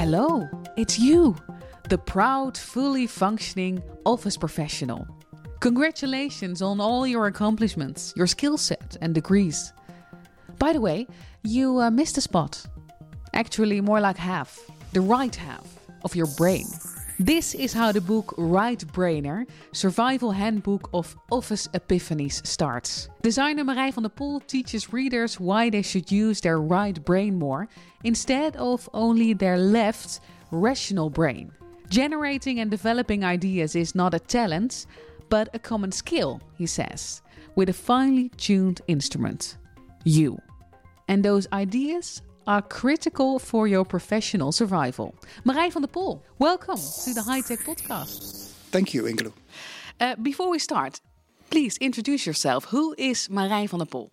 Hello, it's you, the proud, fully functioning office professional. Congratulations on all your accomplishments, your skill set, and degrees. By the way, you uh, missed a spot. Actually, more like half, the right half of your brain. This is how the book Right Brainer, Survival Handbook of Office Epiphanies starts. Designer Marij van der Pol teaches readers why they should use their right brain more instead of only their left, rational brain. Generating and developing ideas is not a talent, but a common skill, he says, with a finely tuned instrument you. And those ideas are critical for your professional survival. Marij van der Pol, welcome to the High Tech Podcast. Thank you, Ingelo. Uh, before we start, please introduce yourself. Who is Marij van der Pol?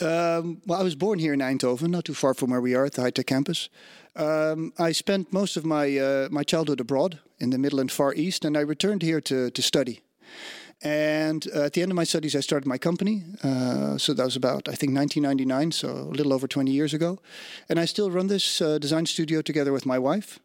Um, well, I was born here in Eindhoven, not too far from where we are at the High Tech campus. Um, I spent most of my uh, my childhood abroad in the Middle and Far East, and I returned here to to study. And uh, at the end of my studies, I started my company. Uh, so that was about, I think, 1999, so a little over 20 years ago. And I still run this uh, design studio together with my wife.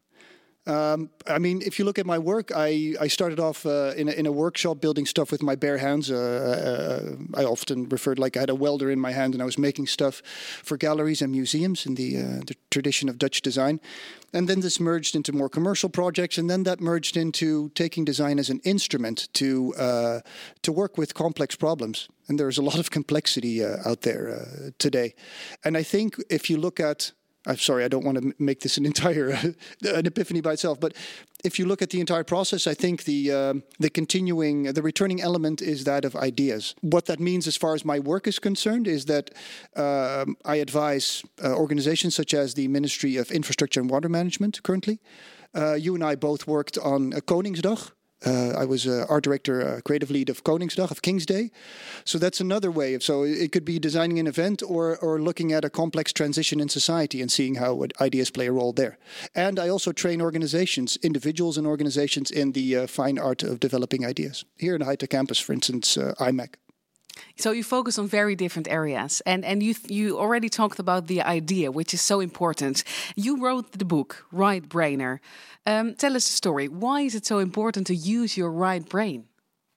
Um, I mean, if you look at my work, I, I started off uh, in, a, in a workshop building stuff with my bare hands. Uh, uh, I often referred like I had a welder in my hand and I was making stuff for galleries and museums in the, uh, the tradition of Dutch design. And then this merged into more commercial projects, and then that merged into taking design as an instrument to uh, to work with complex problems. And there's a lot of complexity uh, out there today. And I think if you look at I'm sorry, I don't want to make this an entire an epiphany by itself, but if you look at the entire process, I think the um, the continuing, the returning element is that of ideas. What that means, as far as my work is concerned, is that um, I advise uh, organizations such as the Ministry of Infrastructure and Water Management currently. Uh, you and I both worked on Koningsdag, uh, I was uh, art director, uh, creative lead of Koningsdag, of King's Day. So that's another way of. So it could be designing an event or or looking at a complex transition in society and seeing how ideas play a role there. And I also train organizations, individuals and organizations, in the uh, fine art of developing ideas. Here in the High Tech campus, for instance, uh, IMEC. So you focus on very different areas, and and you you already talked about the idea, which is so important. You wrote the book Right Brainer. Um, tell us the story. Why is it so important to use your right brain?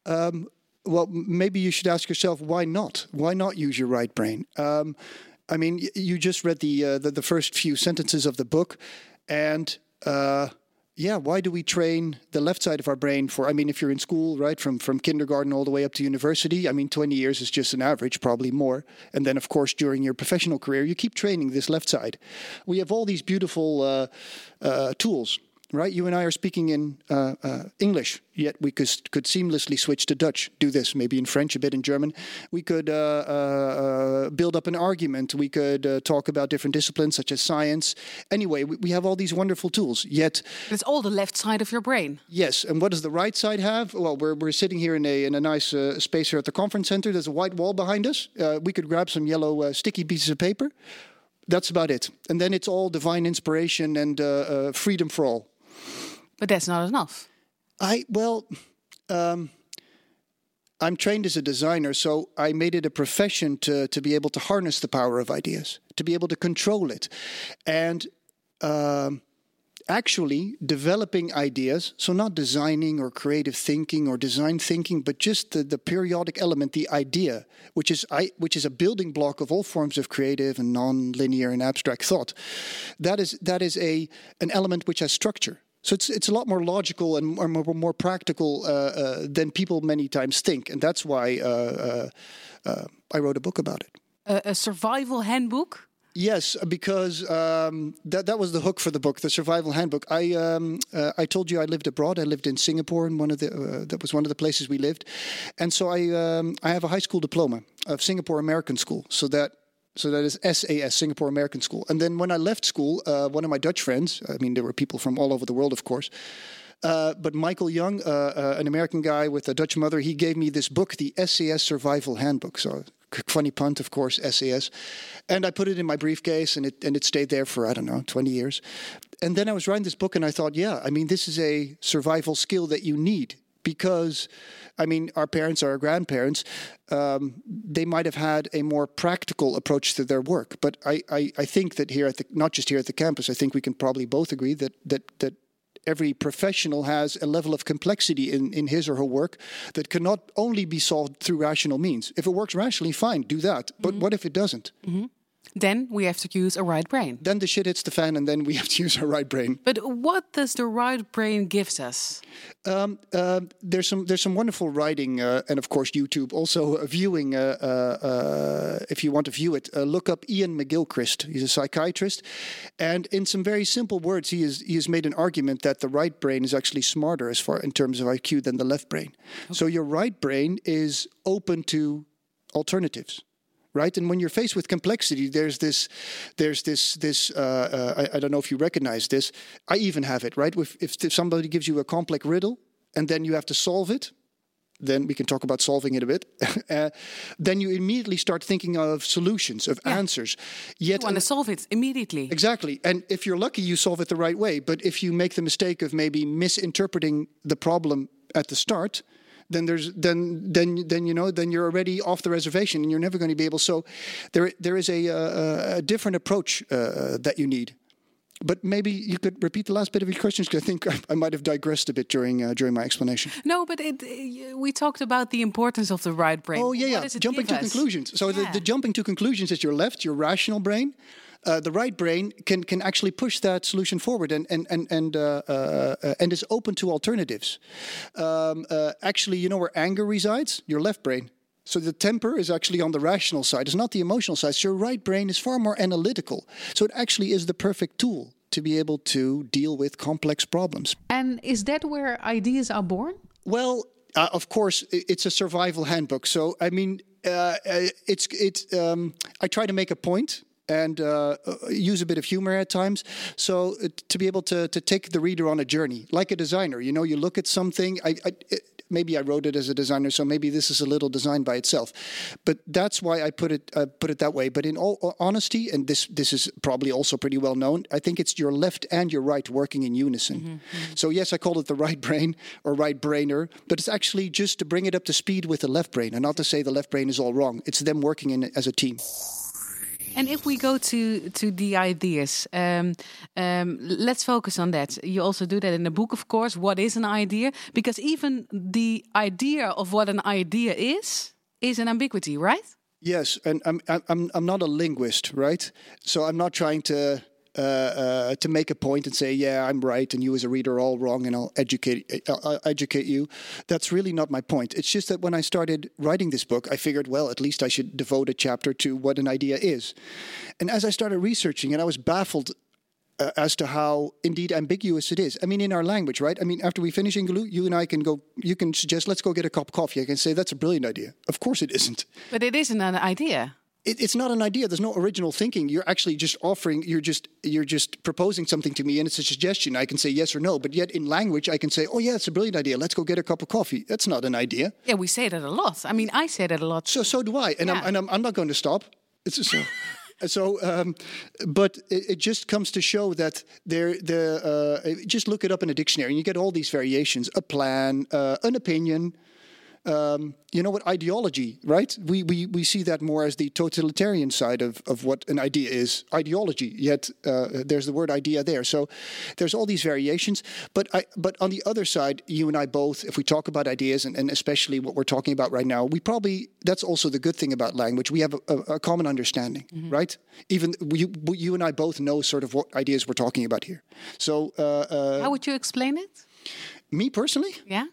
Um, well, maybe you should ask yourself why not? Why not use your right brain? Um, I mean, you just read the, uh, the, the first few sentences of the book, and uh, yeah, why do we train the left side of our brain for? I mean, if you're in school, right, from from kindergarten all the way up to university, I mean, 20 years is just an average, probably more. And then, of course, during your professional career, you keep training this left side. We have all these beautiful uh, uh, tools right? You and I are speaking in uh, uh, English, yet we could, could seamlessly switch to Dutch. Do this, maybe in French, a bit in German. We could uh, uh, uh build up an argument. We could uh, talk about different disciplines such as science. Anyway, we, we, have all these wonderful tools. Yet it's all the left side of your brain. Yes, and what does the right side have? Well, we're, we're sitting here in a in a nice space here at the conference center. There's a white wall behind us. we could grab some yellow sticky pieces of paper. That's about it. And then it's all divine inspiration and freedom for all. But that's not enough. I well, um, I'm trained as a designer, so I made it a profession to to be able to harness the power of ideas, to be able to control it, and. Um, actually developing ideas so not designing or creative thinking or design thinking but just the, the periodic element the idea which is I, which is a building block of all forms of creative and non-linear and abstract thought that is that is a an element which has structure so it's it's a lot more logical and more, more, more practical uh, uh, than people many times think, and that's why uh, uh, uh I wrote a book about it. A, a survival handbook. Yes, because um, that that was the hook for the book, the survival handbook. I um, uh, I told you I lived abroad. I lived in Singapore, and one of the that was one of the places we lived, and so I um, I have a high school diploma of Singapore American School. So that so that is SAS, Singapore American School. And then when I left school, uh, one of my Dutch friends, I mean, there were people from all over the world, of course. Uh, but Michael Young, uh, uh an American guy with a Dutch mother, he gave me this book, the SAS Survival Handbook. So funny punt, of course, SAS. And I put it in my briefcase, and it and it stayed there for I don't know, twenty years. And then I was writing this book, and I thought, yeah, I mean, this is a survival skill that you need because I mean, our parents, or our grandparents, um, they might have had a more practical approach to their work. But I, I, I think that here at the, not just here at the campus, I think we can probably both agree that that that every professional has a level of complexity in, in his or her work that cannot only be solved through rational means. If it works rationally, fine, do that. But mm-hmm. what if it doesn't? Mm-hmm. Then we have to use a right brain. Then the shit hits the fan, and then we have to use our right brain. But what does the right brain gives us? Um, uh, there's some there's some wonderful writing, uh, and of course YouTube. Also uh, viewing, uh, uh, uh, if you want to view it, look up Iain McGilchrist. He's a psychiatrist, and in some very simple words, he has he has made an argument that the right brain is actually smarter as far in terms of IQ than the left brain. Okay. So your right brain is open to alternatives right and when you're faced with complexity there's this there's this this uh, uh, I, I, don't know if you recognize this i even have it right if, if, if somebody gives you a complex riddle and then you have to solve it then we can talk about solving it a bit. uh, then you immediately start thinking of solutions, of yeah. answers. Yet, you want to solve it immediately. Exactly. And if you're lucky, you solve it the right way. But if you make the mistake of maybe misinterpreting the problem at the start, then there's then then then you know then you're already off the reservation and you're never going to be able. So there there is a, a, a different approach uh, that you need. But maybe you could repeat the last bit of your questions because I think I, might have digressed a bit during uh, during my explanation. No, but it, uh, we talked about the importance of the right brain. Oh yeah, yeah. Jumping to us? conclusions. So yeah. the, the jumping to conclusions is your left, your rational brain, uh, the right brain can can actually push that solution forward and and and and uh, uh, and is open to alternatives. Um, uh, actually, you know where anger resides? Your left brain. So the temper is actually on the rational side. It's not the emotional side. So your right brain is far more analytical. So it actually is the perfect tool to be able to deal with complex problems. And is that where ideas are born? Well, uh, of course, it's a survival handbook. So I mean, uh, it's it's. Um, I try to make a point and uh, uh, use a bit of humor at times. So uh, to be able to to take the reader on a journey, like a designer, you know, you look at something. I, I it, maybe I wrote it as a designer, so maybe this is a little design by itself. But that's why I put it uh, put it that way. But in all honesty, and this this is probably also pretty well known, I think it's your left and your right working in unison. Mm-hmm, mm-hmm. So yes, I call it the right brain or right brainer, but it's actually just to bring it up to speed with the left brain, and not to say the left brain is all wrong. It's them working in as a team. And if we go to to the ideas, um, um, let's focus on that. You also do that in the book, of course. What is an idea? Because even the idea of what an idea is is an ambiguity, right? Yes, and I'm I'm I'm not a linguist, right? So I'm not trying to uh, uh, to make a point and say, "Yeah, I'm right," and you as a reader are all wrong, and I'll educate I'll educate you. That's really not my point. It's just that when I started writing this book, I figured, well, at least I should devote a chapter to what an idea is. And as I started researching and I was baffled uh, as to how indeed ambiguous it is. I mean, in our language, right? I mean, after we finish Ingaloo, you and I can go, you can suggest, let's go get a cup of coffee. I can say, that's a brilliant idea. Of course it isn't. But it isn't an idea it, it's not an idea. There's no original thinking. You're actually just offering. You're just you're just proposing something to me, and it's a suggestion. I can say yes or no. But yet in language, I can say, "Oh yeah, it's a brilliant idea. Let's go get a cup of coffee." That's not an idea. Yeah, we say that a lot. I mean, I say that a lot. So so do I, and yeah. I'm and I'm, I'm not going to stop. It's so. so um, but it, it, just comes to show that there the uh, just look it up in a dictionary and you get all these variations a plan uh, an opinion um, you know what ideology right? We, we we see that more as the totalitarian side of, of what an idea is ideology. Yet uh, there's the word idea there. So there's all these variations. But I, but on the other side you and I both if we talk about ideas and, and especially what we're talking about right now we probably that's also the good thing about language. We have a, a common understanding mm-hmm. right? Even you, you and I both know sort of what ideas we're talking about here. So uh, uh, how would you explain it? Me personally? Yeah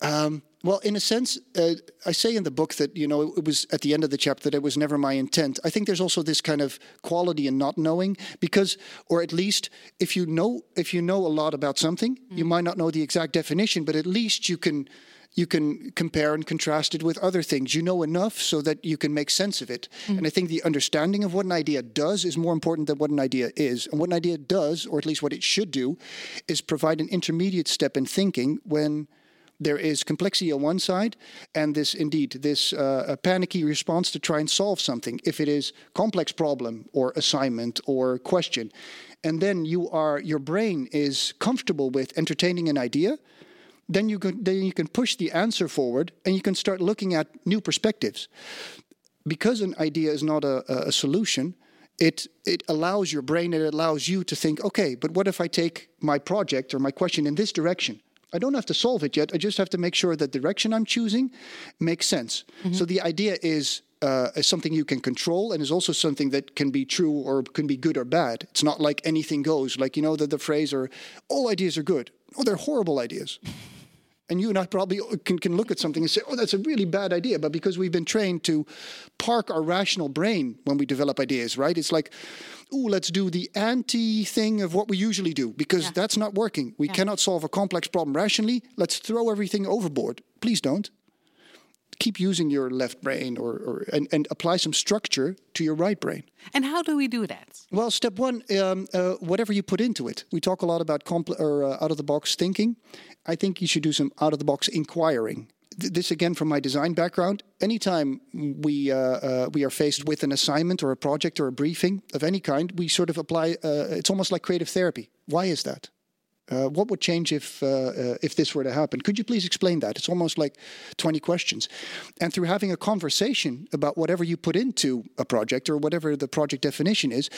um, well, in a sense, uh, I say in the book that you know it was at the end of the chapter that it was never my intent. I think there's also this kind of quality in not knowing because, or at least if you know if you know a lot about something, mm. you might not know the exact definition, but at least you can you can compare and contrast it with other things. You know enough so that you can make sense of it. Mm. And I think the understanding of what an idea does is more important than what an idea is. And what an idea does, or at least what it should do, is provide an intermediate step in thinking when there is complexity on one side and this indeed this uh, panicky response to try and solve something if it is complex problem or assignment or question. And then you are your brain is comfortable with entertaining an idea. Then you can then you can push the answer forward and you can start looking at new perspectives. Because an idea is not a, a solution, it it allows your brain it allows you to think okay but what if i take my project or my question in this direction i don't have to solve it yet i just have to make sure that the direction i'm choosing makes sense mm-hmm. so the idea is uh, is something you can control and is also something that can be true or can be good or bad. It's not like anything goes. Like you know the, the phrase or all ideas are good. Oh, they're horrible ideas. And you and I probably can, can look at something and say, oh, that's a really bad idea. But because we've been trained to park our rational brain when we develop ideas, right? It's like, oh, let's do the anti thing of what we usually do because yeah. that's not working. We yeah. cannot solve a complex problem rationally. Let's throw everything overboard. Please don't. Keep using your left brain or, or and, and apply some structure to your right brain. And how do we do that? Well, step one, um, uh, whatever you put into it. We talk a lot about compl- or uh, out of the box thinking. I think you should do some out of the box inquiring. this again from my design background. Anytime we uh, uh, we are faced with an assignment or a project or a briefing of any kind, we sort of apply. Uh, it's almost like creative therapy. Why is that? Uh, what would change if uh, uh, if this were to happen? Could you please explain that? It's almost like 20 questions. And through having a conversation about whatever you put into a project or whatever the project definition is,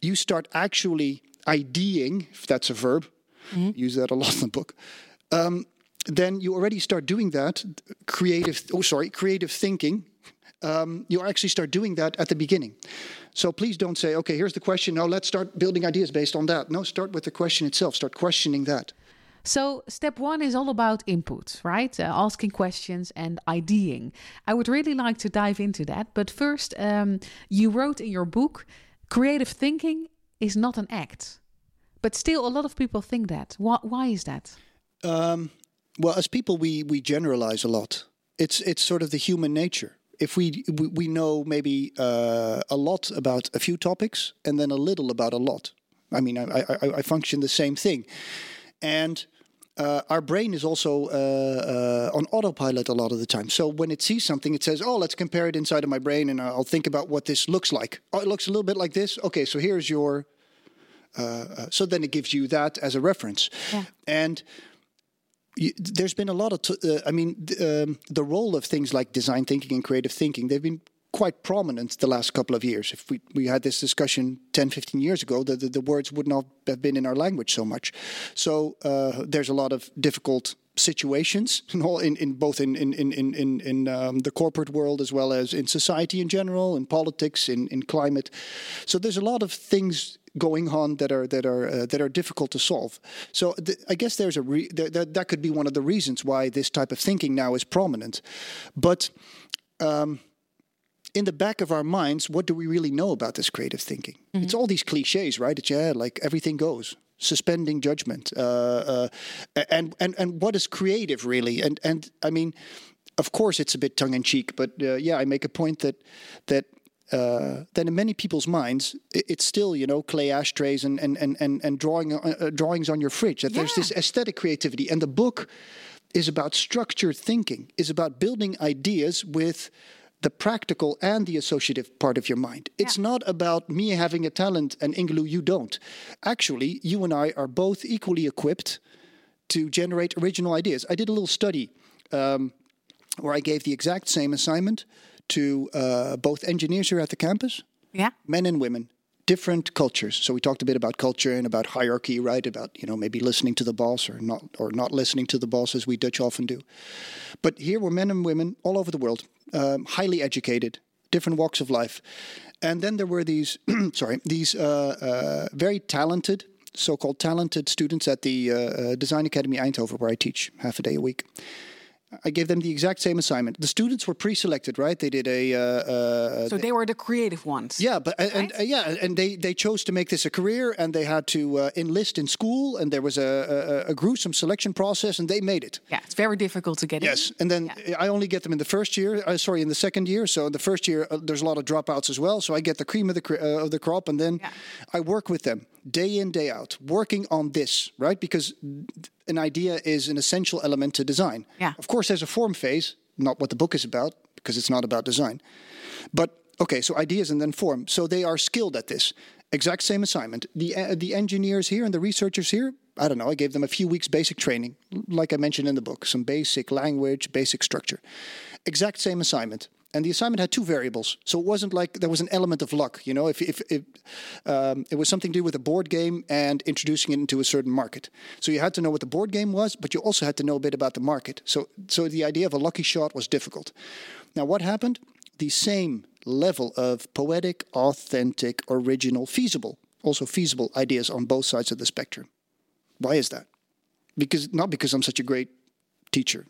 you start actually IDing, if that's a verb, mm-hmm. use that a lot in the book, um, then you already start doing that creative oh sorry creative thinking um, you actually start doing that at the beginning so please don't say okay here's the question now let's start building ideas based on that no start with the question itself start questioning that so, step one is all about input, right? Uh, asking questions and ideeing. I would really like to dive into that. But first, um, you wrote in your book creative thinking is not an act. But still, a lot of people think that. Why, why is that? Um, well, as people, we we generalize a lot. It's it's sort of the human nature. If we we, we know maybe uh, a lot about a few topics and then a little about a lot. I mean, I I, I function the same thing, and. Uh, our brain is also uh, uh, on autopilot a lot of the time. So when it sees something, it says, "Oh, let's compare it inside of my brain, and I'll think about what this looks like." Oh, it looks a little bit like this. Okay, so here's your. Uh, uh, so then it gives you that as a reference, yeah. and there's been a lot of, t- uh, I mean, um, the role of things like design thinking and creative thinking, they've been quite prominent the last couple of years. If we, we had this discussion 10, 15 years ago, the, the, the words would not have been in our language so much. So uh, there's a lot of difficult situations in, in both in in in in, in um, the corporate world as well as in society in general, in politics, in, in climate. So there's a lot of things going on that are that are uh, that are difficult to solve. So th- I guess there's a re- th- th- that could be one of the reasons why this type of thinking now is prominent. But um, in the back of our minds, what do we really know about this creative thinking? Mm-hmm. It's all these cliches, right? It's yeah, like everything goes, suspending judgment, uh, uh, and and and what is creative really? And and I mean, of course, it's a bit tongue in cheek, but uh, yeah, I make a point that that uh, then in many people's minds, it's still you know clay ashtrays and and and and, and drawing uh, uh, drawings on your fridge. That yeah. there's this aesthetic creativity, and the book is about structured thinking, is about building ideas with the practical and the associative part of your mind. Yeah. It's not about me having a talent and Ingelu, you don't. Actually, you and I are both equally equipped to generate original ideas. I did a little study um, where I gave the exact same assignment to uh, both engineers here at the campus, yeah, men and women, different cultures. So we talked a bit about culture and about hierarchy, right? About you know maybe listening to the boss or not or not listening to the boss as we Dutch often do. But here were men and women all over the world, um, highly educated, different walks of life, and then there were these sorry these uh, uh, very talented. So-called talented students at the uh, uh, Design Academy Eindhoven, where I teach half a day a week. I gave them the exact same assignment. The students were pre-selected, right? They did a. Uh, uh, so they were the creative ones. Yeah, but right? and uh, yeah, and they they chose to make this a career, and they had to uh, enlist in school, and there was a, a, a, gruesome selection process, and they made it. Yeah, it's very difficult to get yes. in. and then yeah. I only get them in the first year. Uh, sorry, in the second year. So in the first year, uh, there's a lot of dropouts as well. So I get the cream of the of the crop, and then yeah. I work with them day in day out, working on this, right? Because an idea is an essential element to design. Yeah. Of course, there's a form phase, not what the book is about, because it's not about design. But okay, so ideas and then form. So they are skilled at this. Exact same assignment. The uh, the engineers here and the researchers here I don't know, I gave them a few weeks basic training, like I mentioned in the book, some basic language, basic structure. Exact same assignment. And the assignment had two variables, so it wasn't like there was an element of luck. You know, if, if, if um, it was something to do with a board game and introducing it into a certain market, so you had to know what the board game was, but you also had to know a bit about the market. So, so the idea of a lucky shot was difficult. Now, what happened? The same level of poetic, authentic, original, feasible, also feasible ideas on both sides of the spectrum. Why is that? Because not because I'm such a great teacher.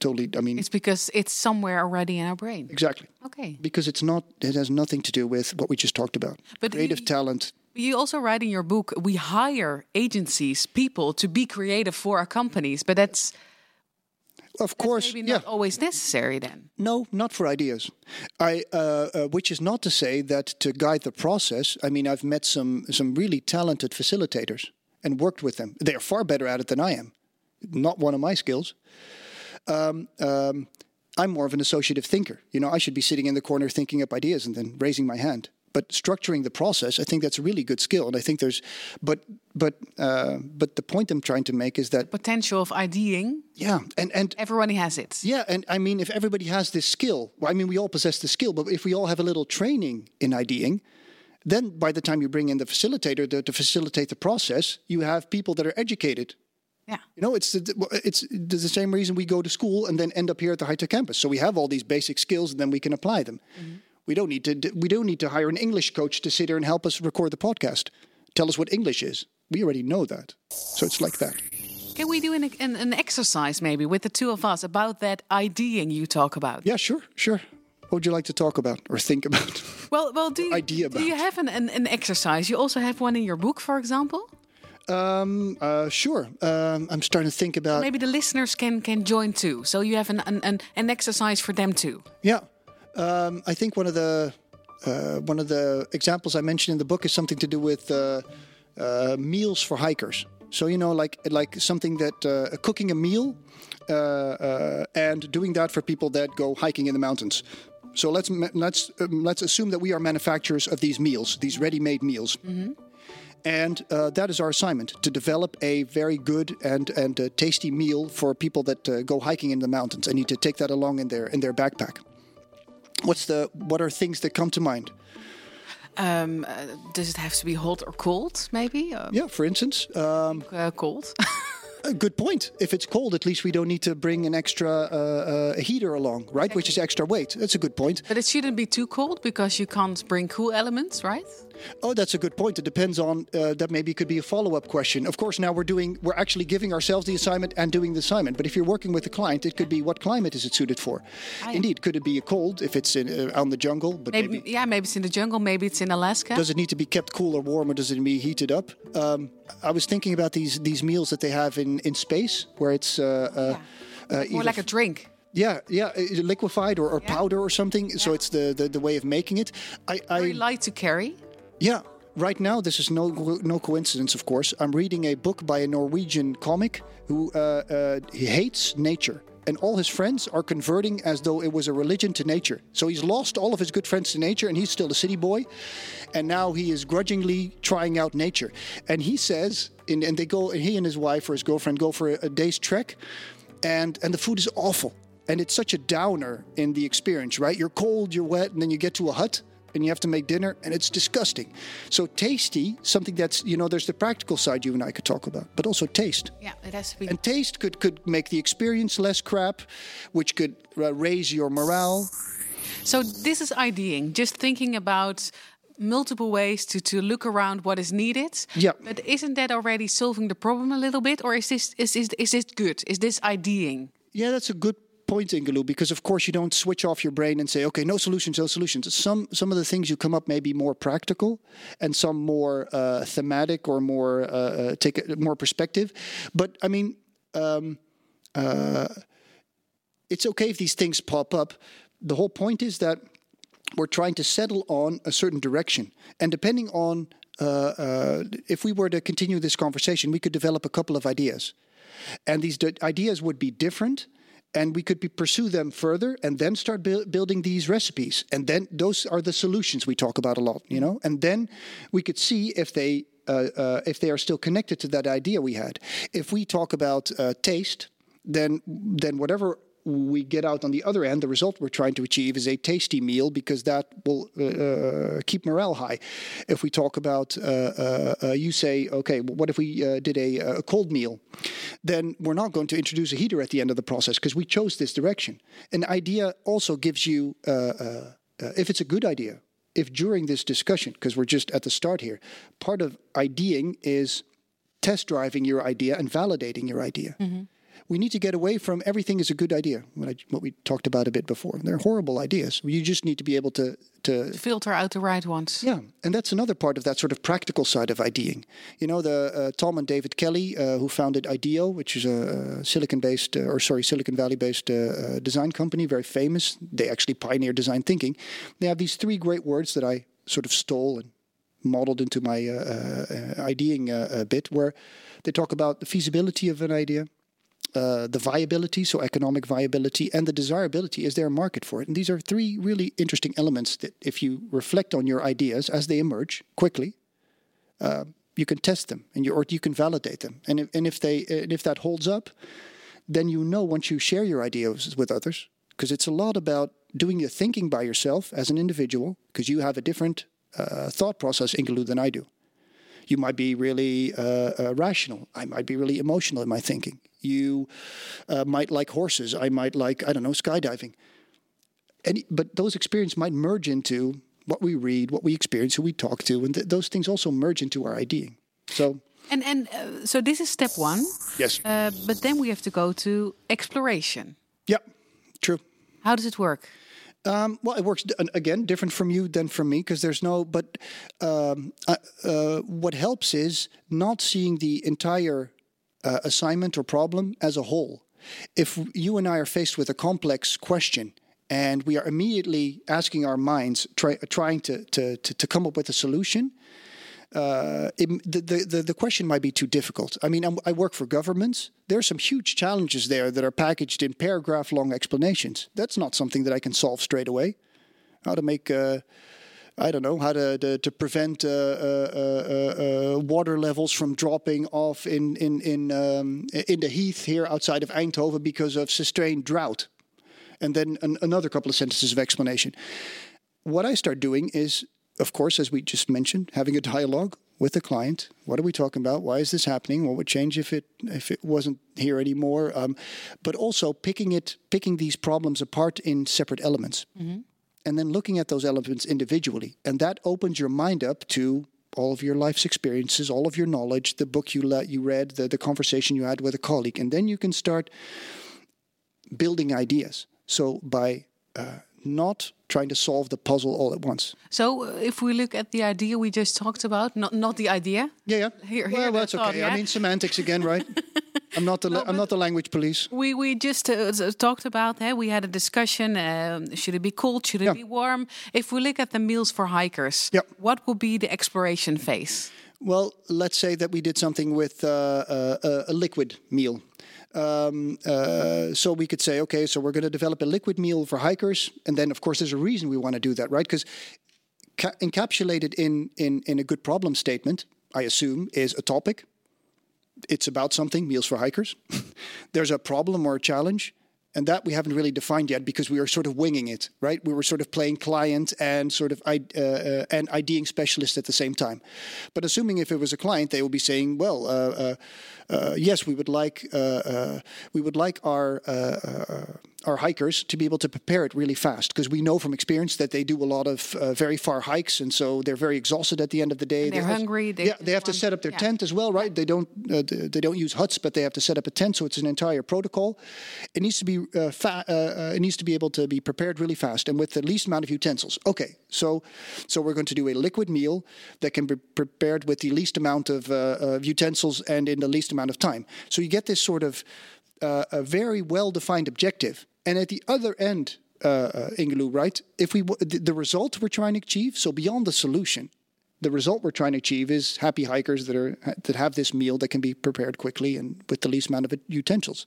Totally, I mean, It's because it's somewhere already in our brain. exactly. Okay. Because it's not, it has nothing to do with what we just talked about. But Creative you- talent. You also write in your book, we hire agencies, people to be creative for our companies, but that's Of course, maybe yeah. not always necessary then. No, not for ideas. I, uh, uh, which is not to say that to guide the process. I mean, I've met some some really talented facilitators and worked with them. They are far better at it than I am. Not one of my skills. Um, um, I'm more of an associative thinker. You know, I should be sitting in the corner thinking up ideas and then raising my hand. But structuring the process, I think that's a really good skill. And I think there's, but but uh, but the point I'm trying to make is that Potential of IDing, yeah, and and everyone has it. yeah, and I mean, if everybody has this skill, well, I mean, we all possess the skill, but if we all have a little training in IDing, then by the time you bring in the facilitator to, to facilitate the process, you have people that are educated. Yeah. You know, it's the, it's the same reason we go to school and then end up here at the high tech campus. So we have all these basic skills, and then we can apply them. Mm-hmm. We don't need to we don't need to hire an English coach to sit here and help us record the podcast. Tell us what English is. We already know that. So it's like that. Can we do an, an, an exercise maybe with the two of us about that IDing you talk about? Yeah, sure, sure. What would you like to talk about or think about? Well, well, do you, idea do you have an, an, an exercise? You also have one in your book, for example. Um, uh, sure. Um, I'm starting to think about. Maybe the listeners can can join too. So you have an an, an, exercise for them too. Yeah. Um, I think one of the uh, one of the examples I mentioned in the book is something to do with uh, uh, meals for hikers. So you know, like like something that uh, cooking a meal uh, uh, and doing that for people that go hiking in the mountains. So let's let's um, let's assume that we are manufacturers of these meals, these ready-made meals. And uh, that is our assignment to develop a very good and and uh, tasty meal for people that uh, go hiking in the mountains and need to take that along in their in their backpack. What's the what are things that come to mind? Um, uh, does it have to be hot or cold? Maybe Yeah, for instance, um, uh, cold. a good point. If it's cold, at least we don't need to bring an extra uh, uh, heater along, right? Which is extra weight. That's a good point. but it shouldn't be too cold because you can't bring cool elements, right? Oh, that's a good point. It depends on uh, that. Maybe could be a follow-up question. Of course, now we're doing we're actually giving ourselves the assignment and doing the assignment. But if you're working with a client, it could be what climate is it suited for? Indeed, could it be a cold if it's in uh, in the jungle? But Maybe, maybe yeah, maybe it's in the jungle, maybe it's in Alaska. Does it need to be kept cool or warm, or does it need to be heated up? Um, I was thinking about these these meals that they have in, in space, where it's uh, uh, uh, More like a drink. yeah, yeah, liquefied or, or powder or something. So it's the, the the way of making it. I, Very I light to carry. Yeah. Right now, this is no no coincidence. Of course, I'm reading a book by a Norwegian comic who uh, uh, he hates nature. And all his friends are converting as though it was a religion to nature. So he's lost all of his good friends to nature, and he's still a city boy. And now he is grudgingly trying out nature. And he says, and, and they go, he and his wife or his girlfriend go for a, a day's trek, and and the food is awful. And it's such a downer in the experience, right? You're cold, you're wet, and then you get to a hut and you have to make dinner and it's disgusting. So tasty, something that's, you know, there's the practical side you and I could talk about, but also taste. Yeah, it has to be. And taste could could make the experience less crap, which could uh, raise your morale. So this is IDing, just thinking about multiple ways to, to look around what is needed. Yeah. But isn't that already solving the problem a little bit? Or is this is is, is this good? Is this IDing? Yeah, that's a good point, Ingelow, because of course you don't switch off your brain and say, okay, no solutions, no solutions. Some some of the things you come up may be more practical, and some more uh, thematic or more uh, uh, take a, more perspective. But I mean, um, uh, it's okay if these things pop up. The whole point is that we're trying to settle on a certain direction, and depending on uh, uh, if we were to continue this conversation, we could develop a couple of ideas, and these ideas would be different, and we could be, pursue them further, and then start buil- building these recipes, and then those are the solutions we talk about a lot, you know, and then we could see if they uh, uh, if they are still connected to that idea we had. If we talk about uh, taste, then then whatever we get out on the other end, the result we're trying to achieve is a tasty meal because that will uh, uh keep morale high. If we talk about, uh, uh, uh you say, okay, what if we uh, did a, a, cold meal? Then we're not going to introduce a heater at the end of the process because we chose this direction. An idea also gives you, if it's a good idea, if during this discussion, because we're just at the start here, part of ideaing is test driving your idea and validating your idea. Mm-hmm we need to get away from everything is a good idea. What, I, what we talked about a bit before. They're horrible ideas. You just need to be able to, to filter out the right ones. Yeah, and that's another part of that sort of practical side of ideaing. You know, the uh, Tom and David Kelley, uh, who founded IDEO, which is a Silicon-based, uh, or sorry, Silicon Valley-based uh, uh, design company, very famous. They actually pioneered design thinking. They have these three great words that I sort of stole and modeled into my uh, ideaing a bit, where they talk about the feasibility of an idea uh, the viability, so economic viability, and the desirability. Is there a market for it? And these are three really interesting elements that, if you reflect on your ideas as they emerge quickly, uh, you can test them and you or you can validate them. And if, and if they and if that holds up, then you know once you share your ideas with others, because it's a lot about doing your thinking by yourself as an individual, because you have a different uh, thought process, Ingeloe, than I do. You might be really uh, uh, rational. I might be really emotional in my thinking. You uh, might like horses. I might like, I don't know, skydiving. Any, but those experiences might merge into what we read, what we experience, who we talk to, and th those things also merge into our ideaing. So. And and uh, so this is step one. Yes. Uh, but then we have to go to exploration. Yeah, true. How does it work? Um, well, it works again different from you than from me because there's no. But um, uh, uh, what helps is not seeing the entire uh, assignment or problem as a whole. If you and I are faced with a complex question and we are immediately asking our minds, try, trying to, to, to, to come up with a solution, uh, it, the, the, the question might be too difficult. I mean, I'm, i work for governments. There are some huge challenges there that are packaged in paragraph long explanations. That's not something that I can solve straight away. How to make, uh, I don't know, how to, to, to prevent uh, uh, uh, uh water levels from dropping off in, in, in, um, in the heath here outside of Eindhoven because of sustained drought. And then an, another couple of sentences of explanation. What I start doing is of course, as we just mentioned, having a dialogue with the client. What are we talking about? Why is this happening? What would change if it if it wasn't here anymore? Um, but also picking it, picking these problems apart in separate elements, mm-hmm. and then looking at those elements individually, and that opens your mind up to all of your life's experiences, all of your knowledge, the book you let you read, the the conversation you had with a colleague, and then you can start building ideas. So by uh, not trying to solve the puzzle all at once. So, uh, if we look at the idea we just talked about, not not the idea. Yeah, yeah. Here, well, that's thought, okay. Yeah? I mean, semantics again, right? I'm not the no, I'm not the language police. We we just uh, talked about. Eh, we had a discussion. Uh, should it be cold? Should it yeah. be warm? If we look at the meals for hikers, yeah. what would be the exploration phase? Well, let's say that we did something with uh, uh a liquid meal. Um, uh, so we could say, okay, so we're going to develop a liquid meal for hikers, and then of course there's a reason we want to do that, right? Because ca- encapsulated in, in in a good problem statement, I assume, is a topic. It's about something, meals for hikers. there's a problem or a challenge, and that we haven't really defined yet because we were sort of winging it, right? We were sort of playing client and sort of uh, uh, and IDing specialist at the same time. But assuming if it was a client, they will be saying, well, uh, uh, uh yes, we would like uh, we would like our our hikers to be able to prepare it really fast because we know from experience that they do a lot of uh, very far hikes and so they're very exhausted at the end of the day. And they're they hungry. They yeah, they have to set up their yeah. tent as well, right? They don't uh, they don't use huts, but they have to set up a tent, so it's an entire protocol. It needs to be uh, fa- uh, uh, it needs to be able to be prepared really fast and with the least amount of utensils. Okay, so so we're going to do a liquid meal that can be prepared with the least amount of, uh, of utensils and in the least amount of time. So you get this sort of uh, a very well defined objective. And at the other end, uh, uh, Ingeloe, right? If we the, the result we're trying to achieve, so beyond the solution, the result we're trying to achieve is happy hikers that are that have this meal that can be prepared quickly and with the least amount of utensils.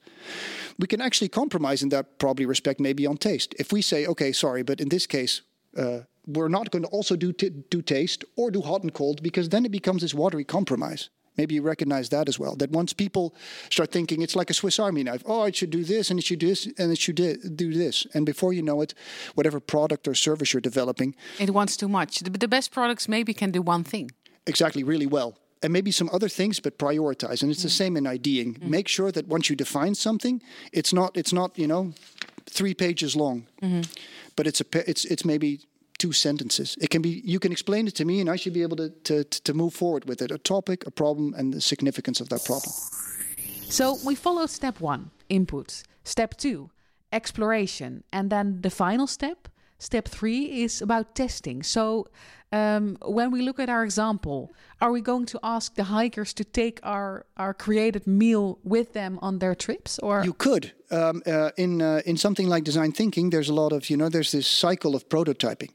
We can actually compromise in that probably respect maybe on taste. If we say, okay, sorry, but in this case Uh, we're not going to also do t- do taste or do hot and cold because then it becomes this watery compromise. Maybe you recognize that as well. That once people start thinking it's like a Swiss Army knife. Oh, it should do this and it should do this and it should do this. And before you know it, whatever product or service you're developing, it wants too much. The, best products maybe can do one thing. Exactly, really well. And maybe some other things, but prioritize. And it's mm. the same in IDing. Mm. Make sure that once you define something, it's not it's not you know three pages long, mm-hmm. but it's a it's it's maybe two sentences. It can be you can explain it to me, and I should be able to to, to move forward with it. A topic, a problem, and the significance of that problem. So we followed step one, input. Step two, exploration, and then the final step, step three, is about testing. So um, when we look at our example, are we going to ask the hikers to take our, our created meal with them on their trips? Or you could. Um, uh, in uh, in something like design thinking, there's a lot of you know there's this cycle of prototyping.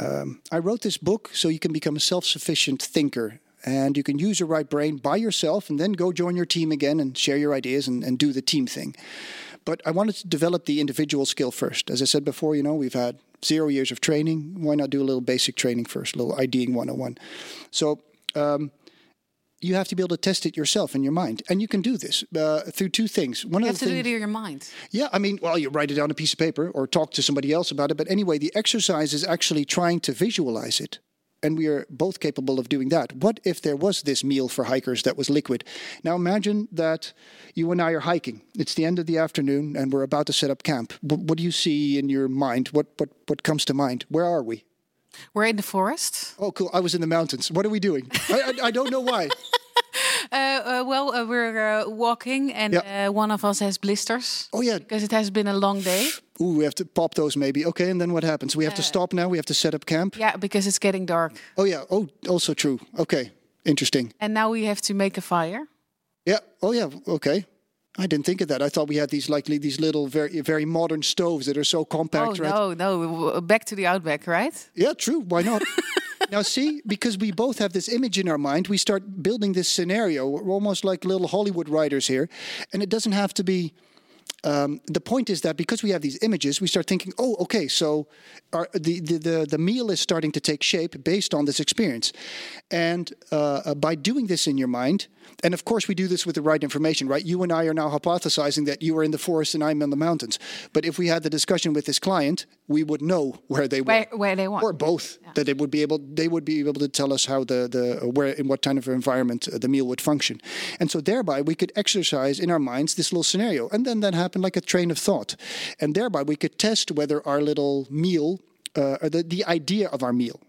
Um, I wrote this book so you can become a self-sufficient thinker and you can use your right brain by yourself and then go join your team again and share your ideas and, and do the team thing. But I wanted to develop the individual skill first. As I said before, you know, we've had zero years of training. Why not do a little basic training first, a little IDing 101? So, um, you have to be able to test it yourself in your mind, and you can do this uh, through two things. One you of have the to things, do it in your mind. Yeah, I mean, well, you write it down on a piece of paper or talk to somebody else about it. But anyway, the exercise is actually trying to visualize it and we are both capable of doing that. What if there was this meal for hikers that was liquid? Now imagine that you and I are hiking. It's the end of the afternoon, and we're about to set up camp. What, what do you see in your mind? What what what comes to mind? Where are we? We're in the forest. Oh, cool! I was in the mountains. What are we doing? I, I, I don't know why. Uh, uh, well, uh, we're uh, walking, and yeah. Uh, one of us has blisters. Oh yeah, because it has been a long day. Ooh, we have to pop those maybe. Okay, and then what happens? We have to stop now. We have to set up camp. Yeah, because it's getting dark. Oh yeah. Oh, also true. Okay, interesting. And now we have to make a fire. Yeah. Oh yeah. Okay. I didn't think of that. I thought we had these like these little very very modern stoves that are so compact. Oh right? no, no, back to the outback, right? Yeah, true. Why not? now, see, because we both have this image in our mind, we start building this scenario. We're almost like little Hollywood writers here, and it doesn't have to be um, the point is that because we have these images, we start thinking, oh, okay, so our, the, the, the, the, meal is starting to take shape based on this experience. And uh, uh, by doing this in your mind, and of course we do this with the right information, right? You and I are now hypothesizing that you are in the forest and I'm in the mountains. But if we had the discussion with this client, we would know where they were, where, they want, or both. Yeah. That they would be able, they would be able to tell us how the the where in what kind of environment the meal would function, and so thereby we could exercise in our minds this little scenario, and then that happened like a train of thought, and thereby we could test whether our little meal, uh, or the the idea of our meal,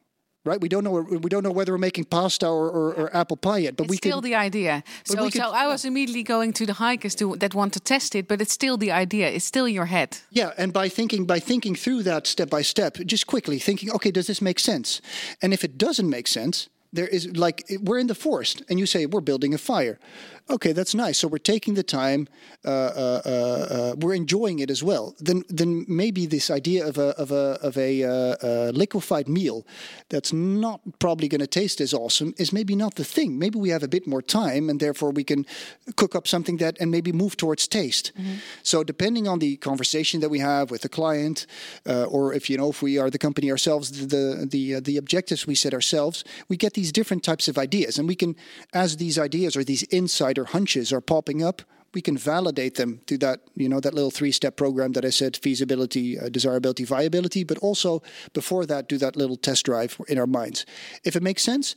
right? We don't know. We don't know whether we're making pasta or, or, or apple pie yet. But it's we still can, the idea. So, so I was immediately going to the hikers to, that want to test it, but it's still the idea. It's still your head. Yeah, and by thinking by thinking through that step by step, just quickly thinking, okay, does this make sense? And if it doesn't make sense, there is like we're in the forest, and you say we're building a fire okay, that's nice. So we're taking the time, uh, uh, uh, uh, we're enjoying it as well. Then, then maybe this idea of a of a of a, uh, liquefied meal that's not probably going to taste as awesome is maybe not the thing. Maybe we have a bit more time, and therefore we can cook up something that and maybe move towards taste. Mm-hmm. So depending on the conversation that we have with the client, or if you know if we are the company ourselves, the the the objectives we set ourselves, we get these different types of ideas, and we can, as these ideas or these insights insider hunches are popping up, we can validate them through that you know that little three step program that I said feasibility, uh, desirability, viability. But also before that, do that little test drive in our minds. If it makes sense,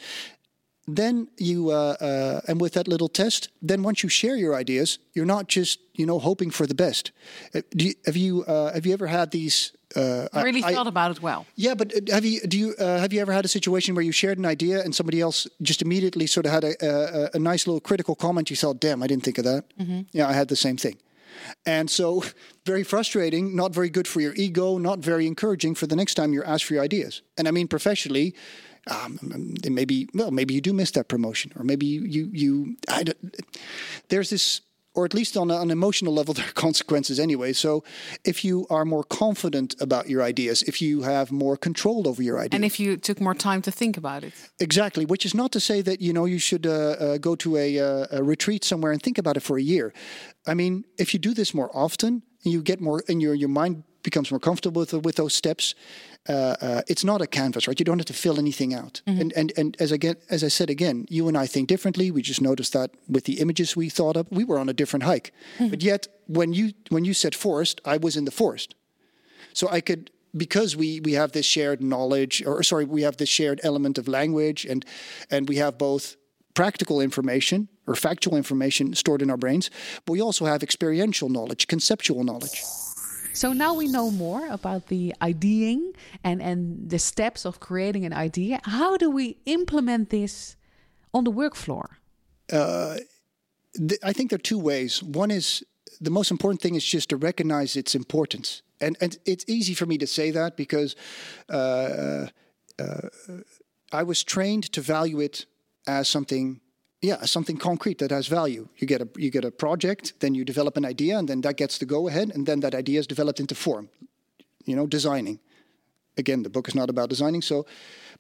then you uh, uh, and with that little test, then once you share your ideas, you're not just you know hoping for the best. Uh, you, have you uh, have you ever had these uh, I really I, thought about it well. Yeah, but uh, have you do you uh, have you ever had a situation where you shared an idea and somebody else just immediately sort of had a, a, a nice little critical comment? You thought, "Damn, I didn't think of that." Mm-hmm. Yeah, I had the same thing, and so very frustrating, not very good for your ego, not very encouraging for the next time you're asked for your ideas. And I mean, professionally, um, maybe well, maybe you do miss that promotion, or maybe you you, you I, there's this or at least on an emotional level, there are consequences anyway. So if you are more confident about your ideas, if you have more control over your ideas, and if you took more time to think about it, exactly. Which is not to say that you know you should uh, uh, go to a, uh, a retreat somewhere and think about it for a year. I mean, if you do this more often, and you get more, and your your mind becomes more comfortable with with those steps, uh, uh, it's not a canvas, right? You don't have to fill anything out. And, and and as again, as I said again, you and I think differently. We just noticed that with the images we thought of, we were on a different hike. But yet, when you when you said forest, I was in the forest, so I could because we we have this shared knowledge, or sorry, we have this shared element of language, and and we have both practical information or factual information stored in our brains, but we also have experiential knowledge, conceptual knowledge. So now we know more about the ideaing and, and the steps of creating an idea. How do we implement this on the work floor? th- I think there are two ways. One is the most important thing is just to recognize its importance, and and it's easy for me to say that because uh, uh, I was trained to value it as something. Yeah, something concrete that has value. You get a you get a project, then you develop an idea, and then that gets the go ahead, and then that idea is developed into form. You know, designing again, the book is not about designing. So,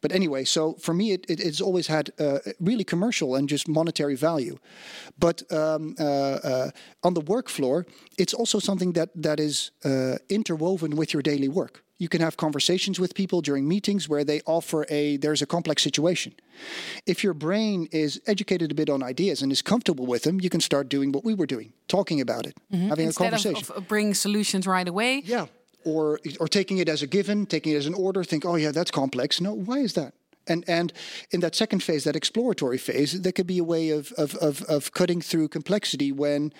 but anyway, so for me, it, it, it's always had uh, really commercial and just monetary value. But um, uh, uh, on the work floor, it's also something that that is uh, interwoven with your daily work. You can have conversations with people during meetings where they offer a there's a complex situation. If your brain is educated a bit on ideas and is comfortable with them, you can start doing what we were doing, talking about it, having a Mm-hmm. Instead of, conversation. of bringing solutions right away. Yeah. Or or taking it as a given, taking it as an order, think, oh yeah, that's complex. No, why is that? And and in that second phase, that exploratory phase, there could be a way of of of, of cutting through complexity when.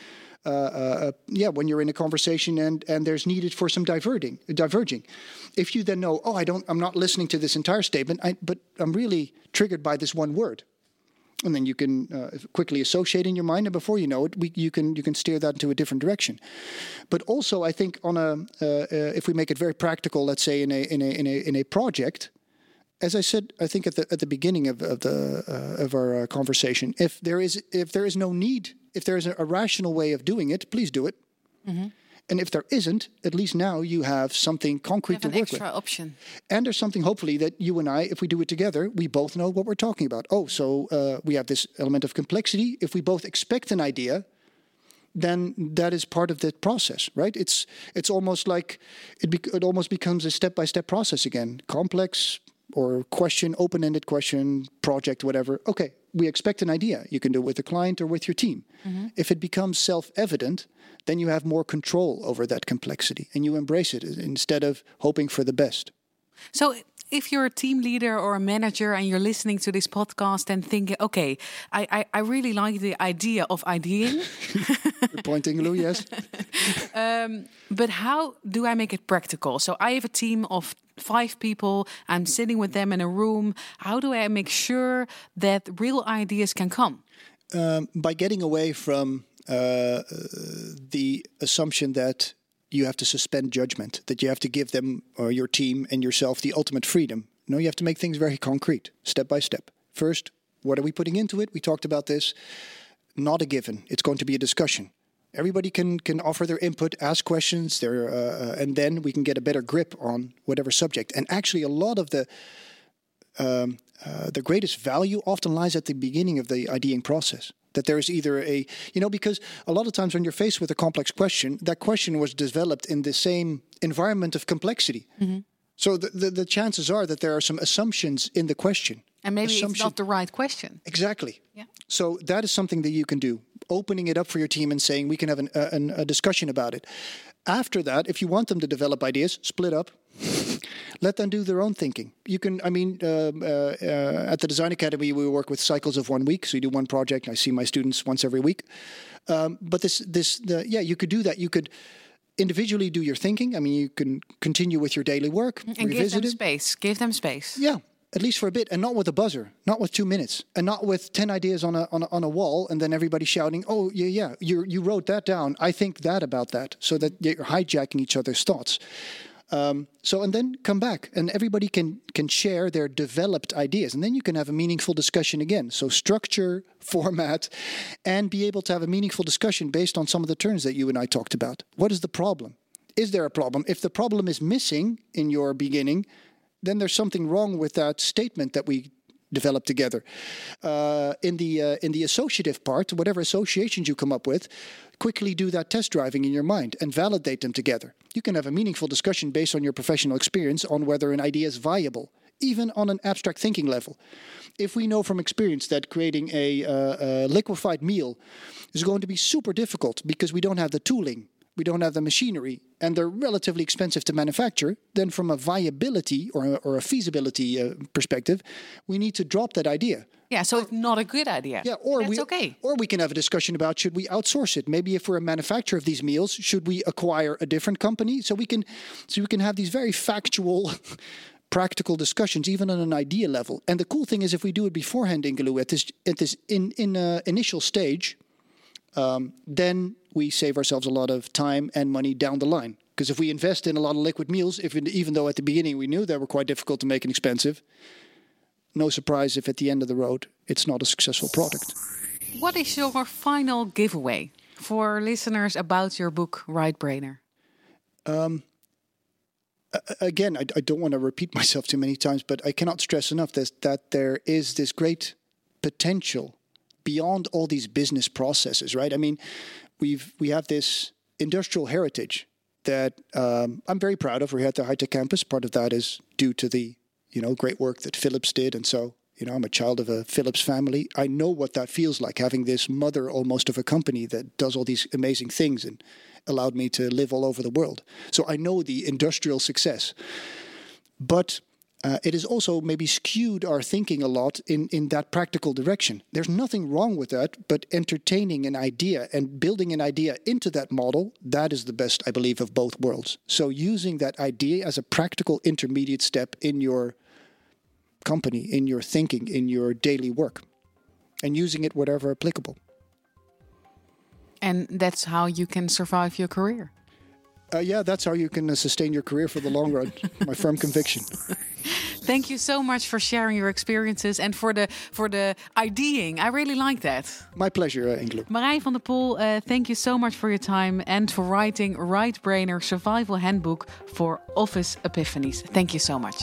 Uh, uh, yeah, when you're in a conversation and and there's needed for some diverting, diverging. If you then know, oh, I don't, I'm not listening to this entire statement, I, but I'm really triggered by this one word and then you can uh, quickly associate in your mind, and before you know it, we, you can you can steer that into a different direction. But also, I think on a uh, uh, if we make it very practical, let's say in a in a in a in a project, as I said, I think at the at the beginning of, of the uh, of our uh, conversation, if there is if there is no need, if there is a, rational way of doing it, please do it. And if there isn't, at least now you have something concrete Have to work with. extra option. And there's something, hopefully, that you and I, if we do it together, we both know what we're talking about. Oh, so uh, we have this element of complexity. If we both expect an idea, then that is part of the process, right? It's it's almost like it, bec it almost becomes a step by step process again. Complex or question, open ended question, project, whatever. Okay, we expect an idea. You can do it with the client or with your team. Mm-hmm. If it becomes self evident, then you have more control over that complexity and you embrace it instead of hoping for the best. So, if you're a team leader or a manager and you're listening to this podcast and thinking, okay, I, I, I really like the idea of ideaing, You're pointing, Lou, yes? but how do I make it practical? So, I have a team of five people, I'm sitting with them in a room. How do I make sure that real ideas can come? by getting away from uh, uh, the assumption that you have to suspend judgment, that you have to give them or your team and yourself the ultimate freedom. No, you have to make things very concrete, step by step. First, what are we putting into it? We talked about this. Not a given. It's going to be a discussion. Everybody can can offer their input, ask questions, there, uh, uh, and then we can get a better grip on whatever subject. And actually, a lot of the um, uh, the greatest value often lies at the beginning of the ideating process. That there is either a, you know, because a lot of times when you're faced with a complex question, that question was developed in the same environment of complexity. Mm-hmm. So the, the, the chances are that there are some assumptions in the question. And maybe it's Assumption- not the right question. Exactly. Yeah. So that is something that you can do. Opening it up for your team and saying we can have an, a, an, a discussion about it. After that, if you want them to develop ideas, split up. Let them do their own thinking. You can, I mean, uh, uh, at the Design Academy, we work with cycles of one week. So you do one project. I see my students once every week. Um, but this, this, the, yeah, you could do that. You could individually do your thinking. I mean, you can continue with your daily work, And give revisit them it. space. Give them space. Yeah, at least for a bit, and not with a buzzer, not with two minutes, and not with ten ideas on a on a, on a wall, and then everybody shouting, "Oh yeah, yeah, you you wrote that down. I think that about that," so that you're hijacking each other's thoughts. Um, so and then come back, and everybody can can share their developed ideas, and then you can have a meaningful discussion again. So structure, format, and be able to have a meaningful discussion based on some of the terms that you and I talked about. What is the problem? Is there a problem? If the problem is missing in your beginning, then there's something wrong with that statement that we develop together. Uh, in the uh, in the associative part, whatever associations you come up with, quickly do that test driving in your mind and validate them together. You can have a meaningful discussion based on your professional experience on whether an idea is viable, even on an abstract thinking level. If we know from experience that creating a, uh, a liquefied meal is going to be super difficult because we don't have the tooling we don't have the machinery, and they're relatively expensive to manufacture, then from a viability or a, or a feasibility uh, perspective, we need to drop that idea. Yeah, so it's not a good idea. Yeah, or That's we okay. or we can have a discussion about should we outsource it? Maybe if we're a manufacturer of these meals, should we acquire a different company? So we can so we can have these very factual practical discussions even on an idea level. And the cool thing is if we do it beforehand Ingeloux at this at this in in uh, initial stage, um, then we save ourselves a lot of time and money down the line. Because if we invest in a lot of liquid meals, if even though at the beginning we knew they were quite difficult to make and expensive, no surprise if at the end of the road it's not a successful product. What is your final giveaway for listeners about your book, Right Brainer? Um, again, I, I, don't want to repeat myself too many times, but I cannot stress enough this, that there is this great potential beyond all these business processes, right? I mean, we've we have this industrial heritage that um, I'm very proud of. We're here at the high tech campus. Part of that is due to the you know great work that Philips did, and so you know I'm a child of a Philips family. I know what that feels like having this mother almost of a company that does all these amazing things and allowed me to live all over the world. So I know the industrial success, but uh, it has also maybe skewed our thinking a lot in, in that practical direction. There's nothing wrong with that, but entertaining an idea and building an idea into that model, that is the best, I believe, of both worlds. So using that idea as a practical intermediate step in your company, in your thinking, in your daily work, and using it wherever applicable. And that's how you can survive your career. Uh, yeah, that's how you can uh, sustain your career for the long run. My firm conviction. Thank you so much for sharing your experiences and for the for the ideaing. I really like that. My pleasure, uh. Marijn van der Pol, uh, thank you so much for your time and for writing Right Brainer Survival Handbook for Office Epiphanies. Thank you so much.